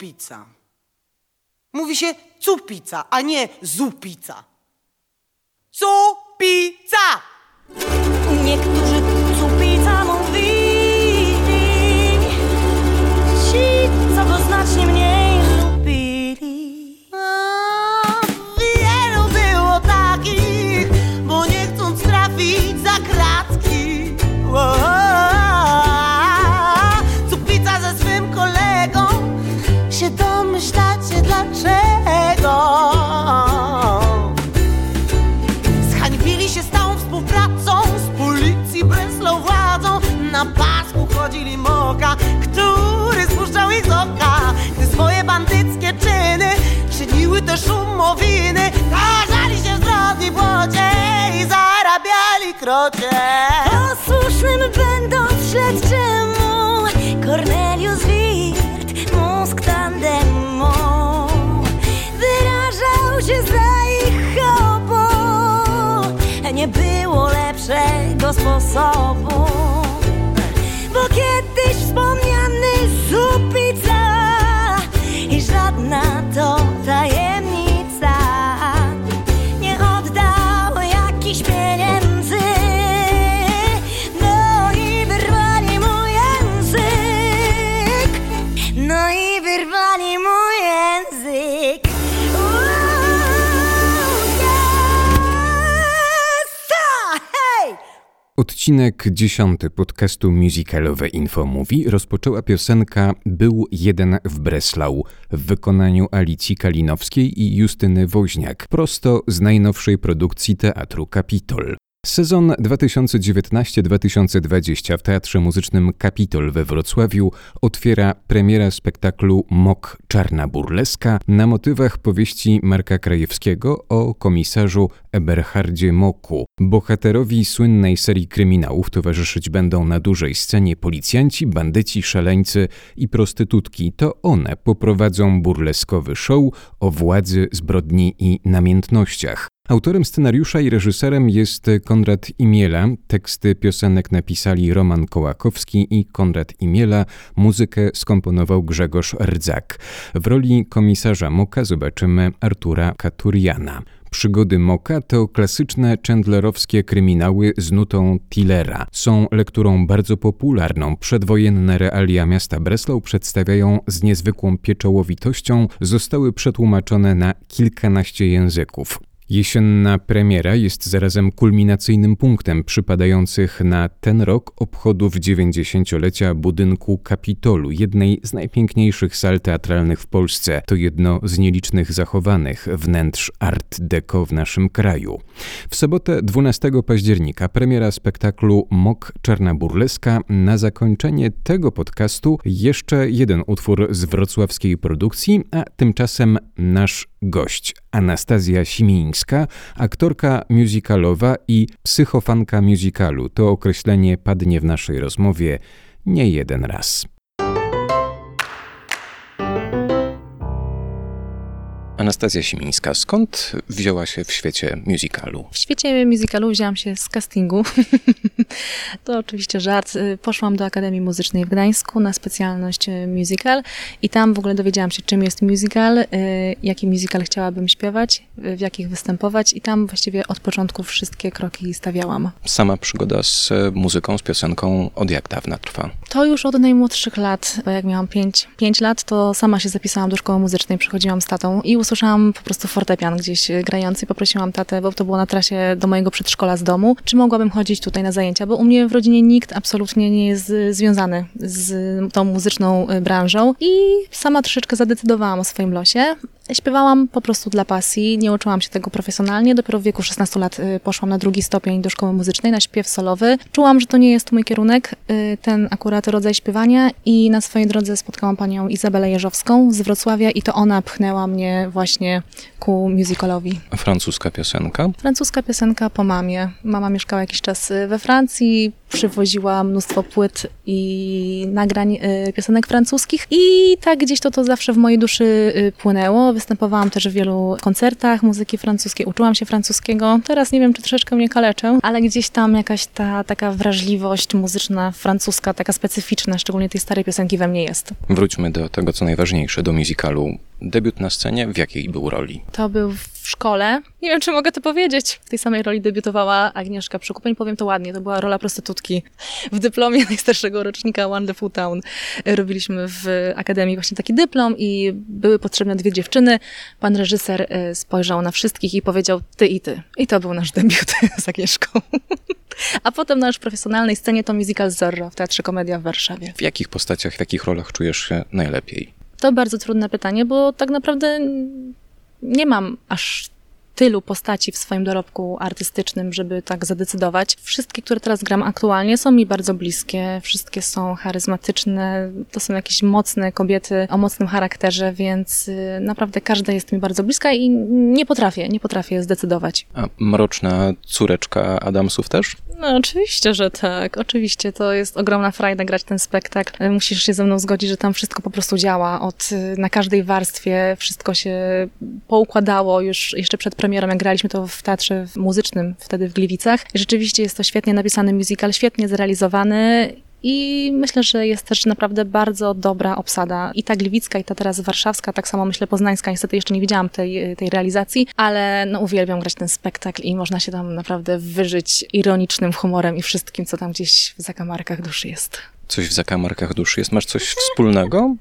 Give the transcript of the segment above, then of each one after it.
cupica. Mówi się cupica, a nie zupica. Cupica! Niektórzy cupica mówili zarabiali krocie. Posłusznym będąc śledczemu Cornelius Wirt, mózg tandemu Wyrażał się za ich obu Nie było lepszego sposobu Odcinek dziesiąty podcastu musicalowe Infomówi rozpoczęła piosenka Był jeden w Breslau w wykonaniu Alicji Kalinowskiej i Justyny Woźniak, prosto z najnowszej produkcji Teatru Kapitol. Sezon 2019-2020 w Teatrze Muzycznym Kapitol we Wrocławiu otwiera premiera spektaklu Mok Czarna Burleska na motywach powieści Marka Krajewskiego o komisarzu Eberhardzie Moku. Bohaterowi słynnej serii kryminałów towarzyszyć będą na dużej scenie policjanci, bandyci, szaleńcy i prostytutki. To one poprowadzą burleskowy show o władzy, zbrodni i namiętnościach. Autorem scenariusza i reżyserem jest Konrad Imiela. Teksty piosenek napisali Roman Kołakowski i Konrad Imiela. Muzykę skomponował Grzegorz Rdzak. W roli komisarza Moka zobaczymy Artura Katuriana. Przygody Moka to klasyczne chandlerowskie kryminały z nutą Tillera. Są lekturą bardzo popularną. Przedwojenne realia miasta Breslau przedstawiają z niezwykłą pieczołowitością. Zostały przetłumaczone na kilkanaście języków. Jesienna premiera jest zarazem kulminacyjnym punktem przypadających na ten rok obchodów 90-lecia budynku Kapitolu, jednej z najpiękniejszych sal teatralnych w Polsce. To jedno z nielicznych zachowanych wnętrz art deco w naszym kraju. W sobotę 12 października premiera spektaklu Mok Czarna Burleska. Na zakończenie tego podcastu jeszcze jeden utwór z wrocławskiej produkcji, a tymczasem nasz gość Anastazja Simińska, aktorka musicalowa i psychofanka musicalu. To określenie padnie w naszej rozmowie nie jeden raz. Anastazja Simińska, skąd wzięła się w świecie musicalu? W świecie musicalu wzięłam się z castingu. to oczywiście żart. Poszłam do Akademii Muzycznej w Gdańsku na specjalność e, musical i tam w ogóle dowiedziałam się, czym jest musical, e, jaki musical chciałabym śpiewać, e, w jakich występować i tam właściwie od początku wszystkie kroki stawiałam. Sama przygoda z muzyką, z piosenką od jak dawna trwa? To już od najmłodszych lat, bo jak miałam 5, 5 lat, to sama się zapisałam do szkoły muzycznej, przychodziłam z tatą i usłyszałam po prostu fortepian gdzieś grający. Poprosiłam tatę, bo to było na trasie do mojego przedszkola z domu, czy mogłabym chodzić tutaj na zajęcia, bo u mnie w rodzinie nikt absolutnie nie jest związany z tą muzyczną branżą i sama troszeczkę zadecydowałam o swoim losie. Śpiewałam po prostu dla pasji, nie uczyłam się tego profesjonalnie. Dopiero w wieku 16 lat poszłam na drugi stopień do szkoły muzycznej, na śpiew solowy. Czułam, że to nie jest mój kierunek, ten akurat rodzaj śpiewania i na swojej drodze spotkałam panią Izabelę Jeżowską z Wrocławia i to ona pchnęła mnie właśnie ku musicalowi. Francuska piosenka? Francuska piosenka po mamie. Mama mieszkała jakiś czas we Francji, przywoziła mnóstwo płyt i nagrań piosenek francuskich i tak gdzieś to, to zawsze w mojej duszy płynęło. Występowałam też w wielu koncertach muzyki francuskiej, uczyłam się francuskiego. Teraz nie wiem, czy troszeczkę mnie kaleczę, ale gdzieś tam jakaś ta taka wrażliwość muzyczna francuska, taka specyficzna, szczególnie tej starej piosenki we mnie jest. Wróćmy do tego, co najważniejsze, do musicalu. Debiut na scenie, w jakiej był roli? To był w szkole. Nie wiem, czy mogę to powiedzieć. W tej samej roli debiutowała Agnieszka Przykupeń. Powiem to ładnie, to była rola prostytutki. W dyplomie najstarszego rocznika Wonderful Town robiliśmy w Akademii właśnie taki dyplom i były potrzebne dwie dziewczyny. Pan reżyser y, spojrzał na wszystkich i powiedział ty i ty. I to był nasz debiut z Agnieszką. A potem na już profesjonalnej scenie to musical Zorro w Teatrze Komedia w Warszawie. W jakich postaciach, w jakich rolach czujesz się najlepiej? To bardzo trudne pytanie, bo tak naprawdę nie mam aż tylu postaci w swoim dorobku artystycznym, żeby tak zadecydować. Wszystkie, które teraz gram aktualnie, są mi bardzo bliskie. Wszystkie są charyzmatyczne. To są jakieś mocne kobiety o mocnym charakterze, więc y, naprawdę każda jest mi bardzo bliska i nie potrafię, nie potrafię zdecydować. A mroczna córeczka Adamsów też? No oczywiście, że tak. Oczywiście to jest ogromna frajda grać ten spektakl. Musisz się ze mną zgodzić, że tam wszystko po prostu działa. Od, y, na każdej warstwie wszystko się poukładało już jeszcze przed premierą, jak graliśmy to w teatrze muzycznym wtedy w Gliwicach. Rzeczywiście jest to świetnie napisany musical, świetnie zrealizowany i myślę, że jest też naprawdę bardzo dobra obsada. I ta gliwicka, i ta teraz warszawska, tak samo myślę poznańska. Niestety jeszcze nie widziałam tej, tej realizacji, ale no, uwielbiam grać ten spektakl i można się tam naprawdę wyżyć ironicznym humorem i wszystkim, co tam gdzieś w zakamarkach duszy jest. Coś w zakamarkach duszy jest? Masz coś wspólnego?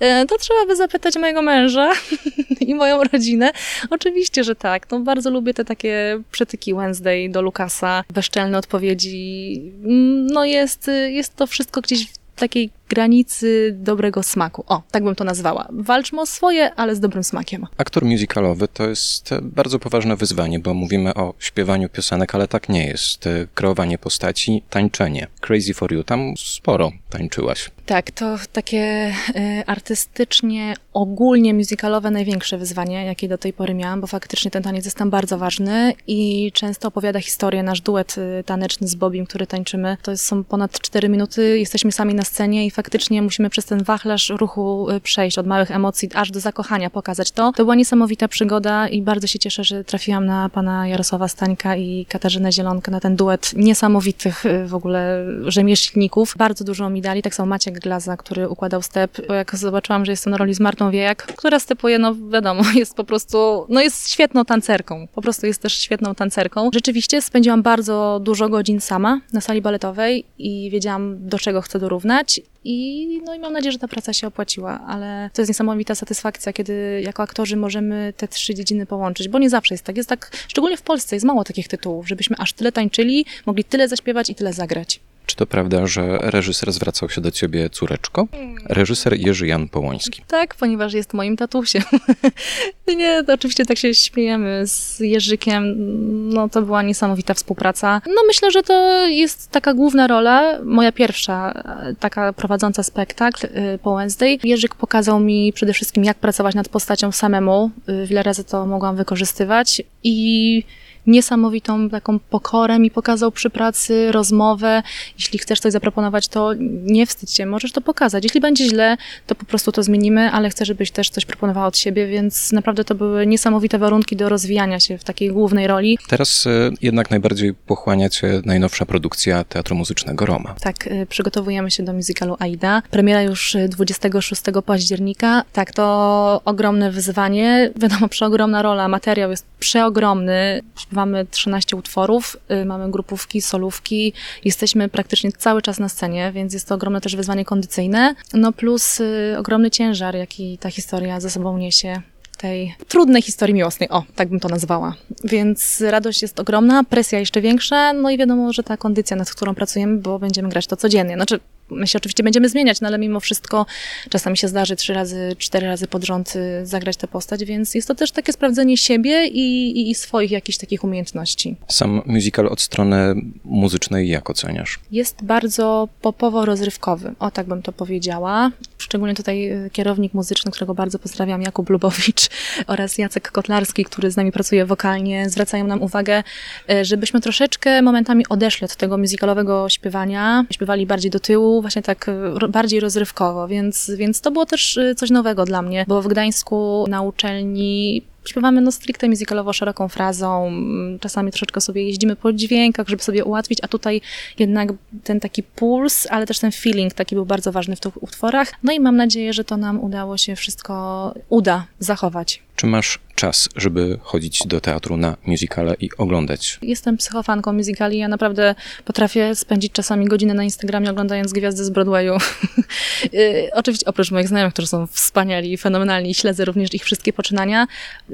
E, to trzeba by zapytać mojego męża i moją rodzinę. Oczywiście, że tak. No, bardzo lubię te takie przetyki Wednesday do Lukasa, bezczelne odpowiedzi. Mm, no jest, jest to wszystko gdzieś w takiej granicy dobrego smaku. O, tak bym to nazwała. Walczmy o swoje, ale z dobrym smakiem. Aktor musicalowy to jest bardzo poważne wyzwanie, bo mówimy o śpiewaniu piosenek, ale tak nie jest. Kreowanie postaci, tańczenie. Crazy for You, tam sporo tańczyłaś. Tak, to takie y, artystycznie, ogólnie musicalowe największe wyzwanie, jakie do tej pory miałam, bo faktycznie ten taniec jest tam bardzo ważny i często opowiada historię nasz duet y, taneczny z Bobim, który tańczymy. To jest, są ponad 4 minuty, jesteśmy sami na scenie i faktycznie musimy przez ten wachlarz ruchu y, przejść od małych emocji aż do zakochania, pokazać to. To była niesamowita przygoda i bardzo się cieszę, że trafiłam na pana Jarosława Stańka i Katarzynę Zielonkę, na ten duet niesamowitych y, w ogóle rzemieślników. Bardzo dużo mi dali, tak samo Maciek Glaza, który układał step. Jak zobaczyłam, że jestem na roli z Martą Wiejak, która stepuje, no wiadomo, jest po prostu, no jest świetną tancerką. Po prostu jest też świetną tancerką. Rzeczywiście spędziłam bardzo dużo godzin sama na sali baletowej i wiedziałam, do czego chcę dorównać i, no i mam nadzieję, że ta praca się opłaciła, ale to jest niesamowita satysfakcja, kiedy jako aktorzy możemy te trzy dziedziny połączyć, bo nie zawsze jest tak. Jest tak, szczególnie w Polsce jest mało takich tytułów, żebyśmy aż tyle tańczyli, mogli tyle zaśpiewać i tyle zagrać. Czy to prawda, że reżyser zwracał się do ciebie córeczko? Reżyser Jerzy Jan Połoński. Tak, ponieważ jest moim tatusiem. nie, oczywiście tak się śmiejemy z Jerzykiem. No to była niesamowita współpraca. No myślę, że to jest taka główna rola, moja pierwsza taka prowadząca spektakl y, po Wednesday. Jerzyk pokazał mi przede wszystkim, jak pracować nad postacią samemu. Y, wiele razy to mogłam wykorzystywać i niesamowitą taką pokorę mi pokazał przy pracy, rozmowę. Jeśli chcesz coś zaproponować, to nie wstydź się, możesz to pokazać. Jeśli będzie źle, to po prostu to zmienimy, ale chcę, żebyś też coś proponowała od siebie, więc naprawdę to były niesamowite warunki do rozwijania się w takiej głównej roli. Teraz y, jednak najbardziej pochłania cię najnowsza produkcja Teatru Muzycznego Roma. Tak, y, przygotowujemy się do musicalu Aida. Premiera już 26 października. Tak, to ogromne wyzwanie. Wiadomo, przeogromna rola, materiał jest przeogromny śpiewamy 13 utworów, y, mamy grupówki, solówki, jesteśmy praktycznie cały czas na scenie, więc jest to ogromne też wyzwanie kondycyjne, no plus y, ogromny ciężar, jaki ta historia ze sobą niesie tej trudnej historii miłosnej, o, tak bym to nazwała. Więc radość jest ogromna, presja jeszcze większa, no i wiadomo, że ta kondycja, nad którą pracujemy, bo będziemy grać to codziennie. Znaczy, my się oczywiście będziemy zmieniać, no ale mimo wszystko czasami się zdarzy trzy razy, cztery razy pod rząd y, zagrać tę postać, więc jest to też takie sprawdzenie siebie i, i, i swoich jakichś takich umiejętności. Sam musical od strony muzycznej jak oceniasz? Jest bardzo popowo-rozrywkowy, o tak bym to powiedziała. Szczególnie tutaj y, kierownik muzyczny, którego bardzo pozdrawiam, Jakub Lubowicz oraz Jacek Kotlarski, który z nami pracuje wokalnie, zwracają nam uwagę, y, żebyśmy troszeczkę momentami odeszli od tego musicalowego śpiewania, śpiewali bardziej do tyłu, właśnie tak e, bardziej rozrywkowo, więc, więc to było też e, coś nowego dla mnie, bo w Gdańsku na uczelni śpiewamy no stricte musicalowo szeroką frazą, czasami troszeczkę sobie jeździmy po dźwiękach, żeby sobie ułatwić, a tutaj jednak ten taki puls, ale też ten feeling taki był bardzo ważny w tych utworach. No i mam nadzieję, że to nam udało się wszystko uda zachować. Czy masz czas, żeby chodzić do teatru na musicale i oglądać? Jestem psychofanką musicali. Ja naprawdę potrafię spędzić czasami godzinę na Instagramie oglądając gwiazdy z Broadwayu. Y, oczywiście oprócz moich znajomych, którzy są wspaniali i fenomenalni, śledzę również ich wszystkie poczynania.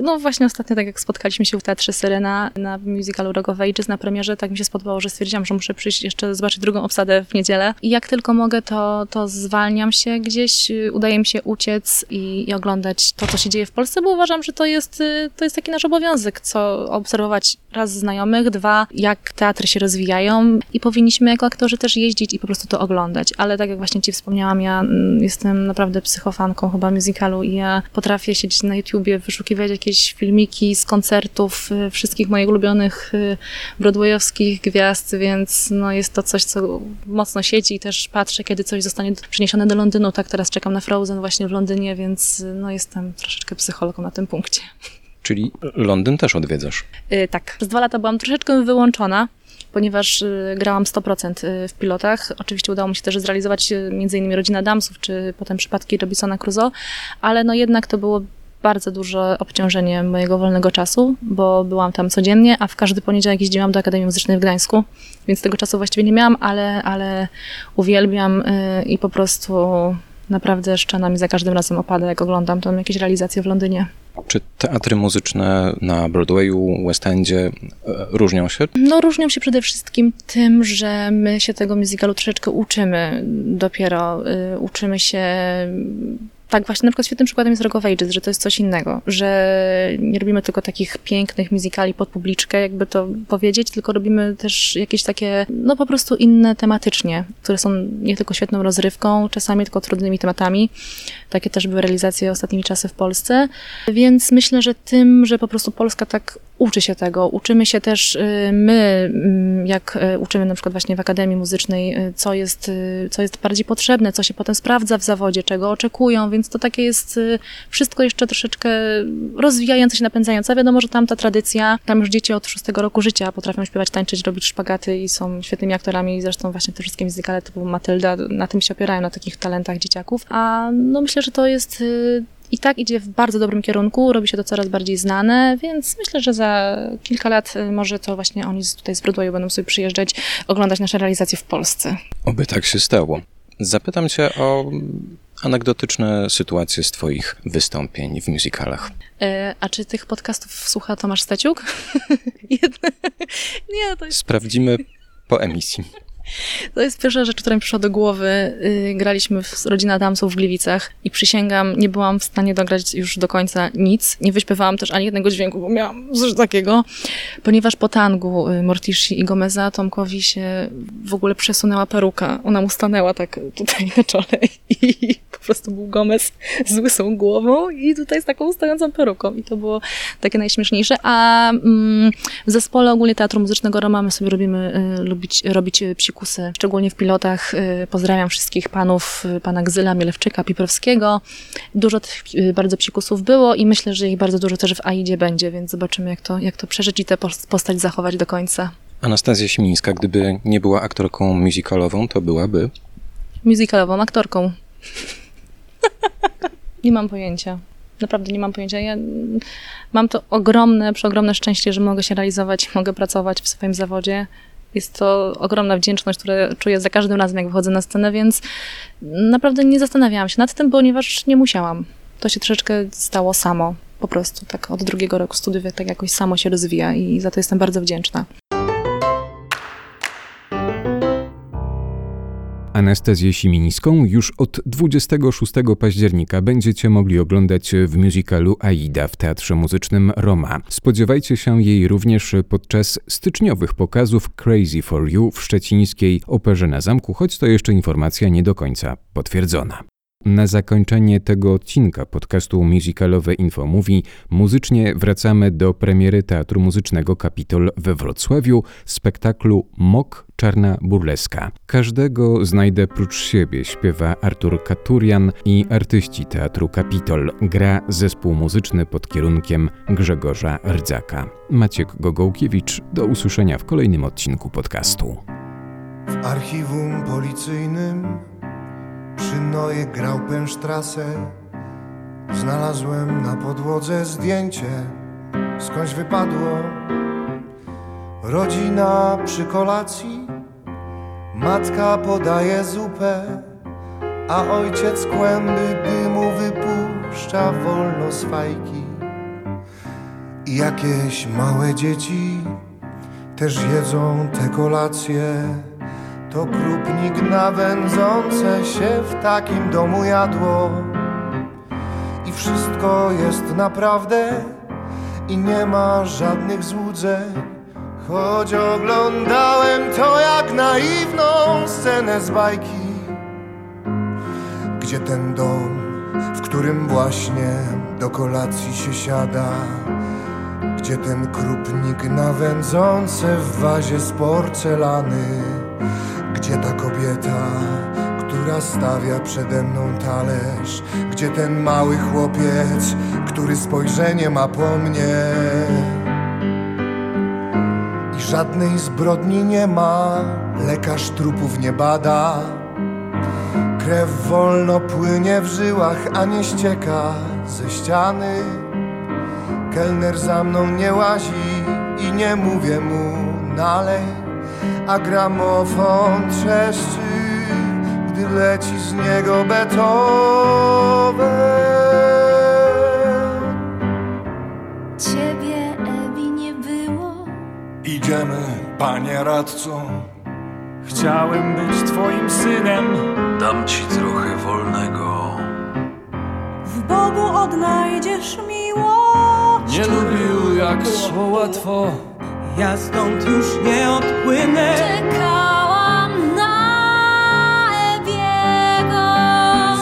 No właśnie ostatnio, tak jak spotkaliśmy się w Teatrze Syrena na musicalu Rock of Ages na premierze, tak mi się spodobało, że stwierdziłam, że muszę przyjść jeszcze zobaczyć drugą obsadę w niedzielę. I jak tylko mogę, to, to zwalniam się gdzieś, udaje mi się uciec i, i oglądać to, co się dzieje w Polsce, bo uważam, że to jest, y, to jest taki nasz obowiązek, co obserwować raz znajomych, dwa, jak teatry się rozwijają i powinniśmy jako aktorzy też jeździć i po prostu to oglądać. Ale tak jak właśnie ci wspomniałam, ja mm, jestem naprawdę psychofanką chyba musicalu i ja potrafię siedzieć na YouTubie, wyszukiwać jakieś filmiki z koncertów y, wszystkich moich ulubionych y, broadwayowskich gwiazd, więc no jest to coś, co mocno siedzi i też patrzę, kiedy coś zostanie przeniesione do Londynu. Tak teraz czekam na Frozen właśnie w Londynie, więc no jestem troszeczkę psychologą na tym punkcie. Czyli Londyn też odwiedzasz? Yy, tak. Przez dwa lata byłam troszeczkę wyłączona, ponieważ y, grałam 100% y, w pilotach. Oczywiście udało mi się też zrealizować m.in. Rodzina Damsów, czy potem przypadki Robinsona Crusoe, ale no jednak to było bardzo duże obciążenie mojego wolnego czasu, bo byłam tam codziennie, a w każdy poniedziałek jeździłam do Akademii Muzycznej w Gdańsku, więc tego czasu właściwie nie miałam, ale, ale uwielbiam i po prostu naprawdę szczena mi za każdym razem opada, jak oglądam tam jakieś realizacje w Londynie. Czy teatry muzyczne na Broadwayu, West Endzie e, różnią się? No różnią się przede wszystkim tym, że my się tego musicalu troszeczkę uczymy dopiero. Y, uczymy się tak, właśnie na przykład świetnym przykładem jest Rock of Ages, że to jest coś innego, że nie robimy tylko takich pięknych musicali pod publiczkę, jakby to powiedzieć, tylko robimy też jakieś takie, no po prostu inne tematycznie, które są nie tylko świetną rozrywką, czasami tylko trudnymi tematami. Takie też były realizacje ostatnimi czasy w Polsce, więc myślę, że tym, że po prostu Polska tak uczy się tego. Uczymy się też y, my, mm, jak y, uczymy na przykład właśnie w Akademii Muzycznej, y, co jest, co jest bardziej potrzebne, co się potem sprawdza w zawodzie, czego oczekują, więc to takie jest wszystko jeszcze troszeczkę rozwijające się, napędzające. Wiadomo, że tam ta tradycja, tam już dzieci od szóstego roku życia potrafią śpiewać, tańczyć, robić szpagaty i są świetnymi aktorami. Zresztą właśnie te wszystkie muzykale typu Matylda na tym się opierają, na takich talentach dzieciaków. A no myślę, że to jest i tak idzie w bardzo dobrym kierunku, robi się to coraz bardziej znane, więc myślę, że za kilka lat y, może to właśnie oni tutaj z Broadwayu będą sobie przyjeżdżać, oglądać nasze realizacje w Polsce. Oby tak się stało. Zapytam cię o anegdotyczne sytuacje z twoich wystąpień w musicalach. E, a czy tych podcastów słucha Tomasz Steciuk? Nie, to jest... Sprawdzimy po emisji. To jest pierwsza rzecz, która mi przyszła do głowy. Y, graliśmy w Rodzina Adamsów w Gliwicach i przysięgam, nie byłam w stanie dograć już do końca nic. Nie wyśpiewałam też ani jednego dźwięku, bo miałam coś takiego, ponieważ po tangu y, Mortishi i Gomeza Tomkowi się w ogóle przesunęła peruka. Ona mu stanęła tak tutaj na czole i po prostu był Gomez z łysą głową i tutaj z taką stojącą peruką. I to było takie najśmieszniejsze. A mm, w zespole ogólnie Teatru Muzycznego Roma my sobie robimy, y, lubić, robić psiku pokusy, szczególnie w pilotach. Y, pozdrawiam wszystkich panów, y, pana Gzyla, Mielewczyka, Piprowskiego. Dużo tych y, bardzo psikusów było i myślę, że ich bardzo dużo też w AIDzie będzie, więc zobaczymy, jak to, jak to przeżyć i tę postać zachować do końca. Anastazja Simińska, gdyby nie była aktorką musicalową, to byłaby? Musicalową aktorką. nie mam pojęcia. Naprawdę nie mam pojęcia. Ja mam to ogromne, przeogromne szczęście, że mogę się realizować, mogę pracować w swoim zawodzie. Jest to ogromna wdzięczność, którą czuję za każdym razem, jak wychodzę na scenę, więc naprawdę nie zastanawiałam się nad tym, ponieważ nie musiałam. To się troszeczkę stało samo. Po prostu tak od drugiego roku studiów tak jakoś samo się rozwija i za to jestem bardzo wdzięczna. Anestezję Simińską już od 26 października będziecie mogli oglądać w musicalu Aida w Teatrze Muzycznym Roma. Spodziewajcie się jej również podczas styczniowych pokazów Crazy for You w szczecińskiej Operze na Zamku, choć to jeszcze informacja nie do końca potwierdzona. Na zakończenie tego odcinka podcastu musicalowe Infomówi muzycznie wracamy do premiery Teatru Muzycznego Kapitol we Wrocławiu, spektaklu Mok Czarna Burleska. Każdego znajdę prócz siebie, śpiewa Artur Katurian i artyści Teatru Kapitol. Gra zespół muzyczny pod kierunkiem Grzegorza Rdzaka. Maciek Gogołkiewicz, do usłyszenia w kolejnym odcinku podcastu. W archiwum policyjnym przy Noje grał pęsztrasę. Znalazłem na podłodze zdjęcie, skądś wypadło. Rodzina przy kolacji, matka podaje zupę, a ojciec kłęby dymu wypuszcza wolno z fajki. I jakieś małe dzieci też jedzą te kolacje. To krupnik nawędzące się w takim domu jadło. I wszystko jest naprawdę i nie ma żadnych złudzeń. Choć oglądałem to jak naiwną scenę z bajki. Gdzie ten dom, w którym właśnie do kolacji się siada. Gdzie ten krupnik nawędzące w wazie z porcelany Gdzie ta kobieta, która stawia przede mną talerz Gdzie ten mały chłopiec, który spojrzenie ma po mnie. I żadnej zbrodni nie ma, lekarz trupów nie bada. Krew wolno płynie w żyłach, a nie ścieka ze ściany. Kelner za mną nie łazi i nie mówię mu nalej, a gramofon trzeszczy, gdy leci z niego Beethoven. Ciebie, Ewi, nie było. Idziemy, panie radco. Chciałem być twoim synem. Dam ci trochę wolnego. W Bogu odnajdziesz miłość. Nie lubił, jak szło łatwo. Ja stąd już nie odpłynę. Czekałam na Ewiego.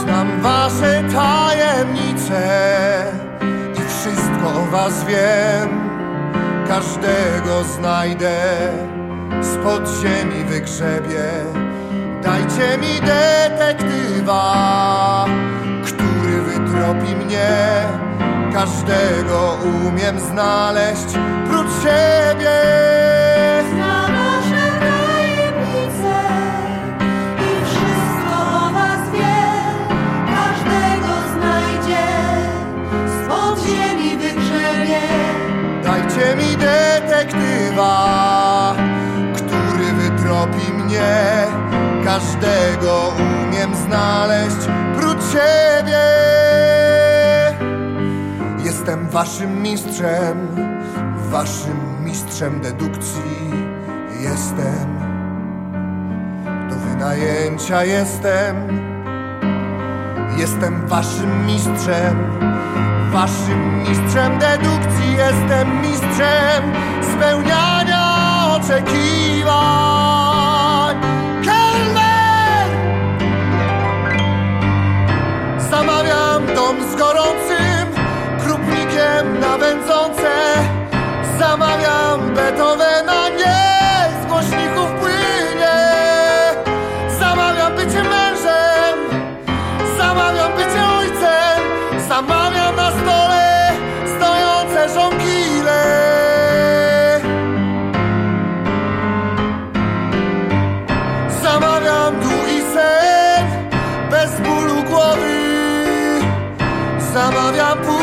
Znam wasze tajemnice i wszystko o was wiem. Każdego znajdę, spod ziemi wygrzebię. Dajcie mi detektywa, który wytropi mnie. Każdego umiem znaleźć prócz siebie. Znam wasze tajemnice i wszystko o was wie. Każdego znajdzie, spod ziemi wygrzebie. Dajcie mi detektywa, który wytropi mnie. Każdego umiem znaleźć prócz siebie. Jestem waszym mistrzem, waszym mistrzem dedukcji. Jestem do wynajęcia jestem. Jestem waszym mistrzem, waszym mistrzem dedukcji. Jestem mistrzem spełniania oczekiwań. καρδιά που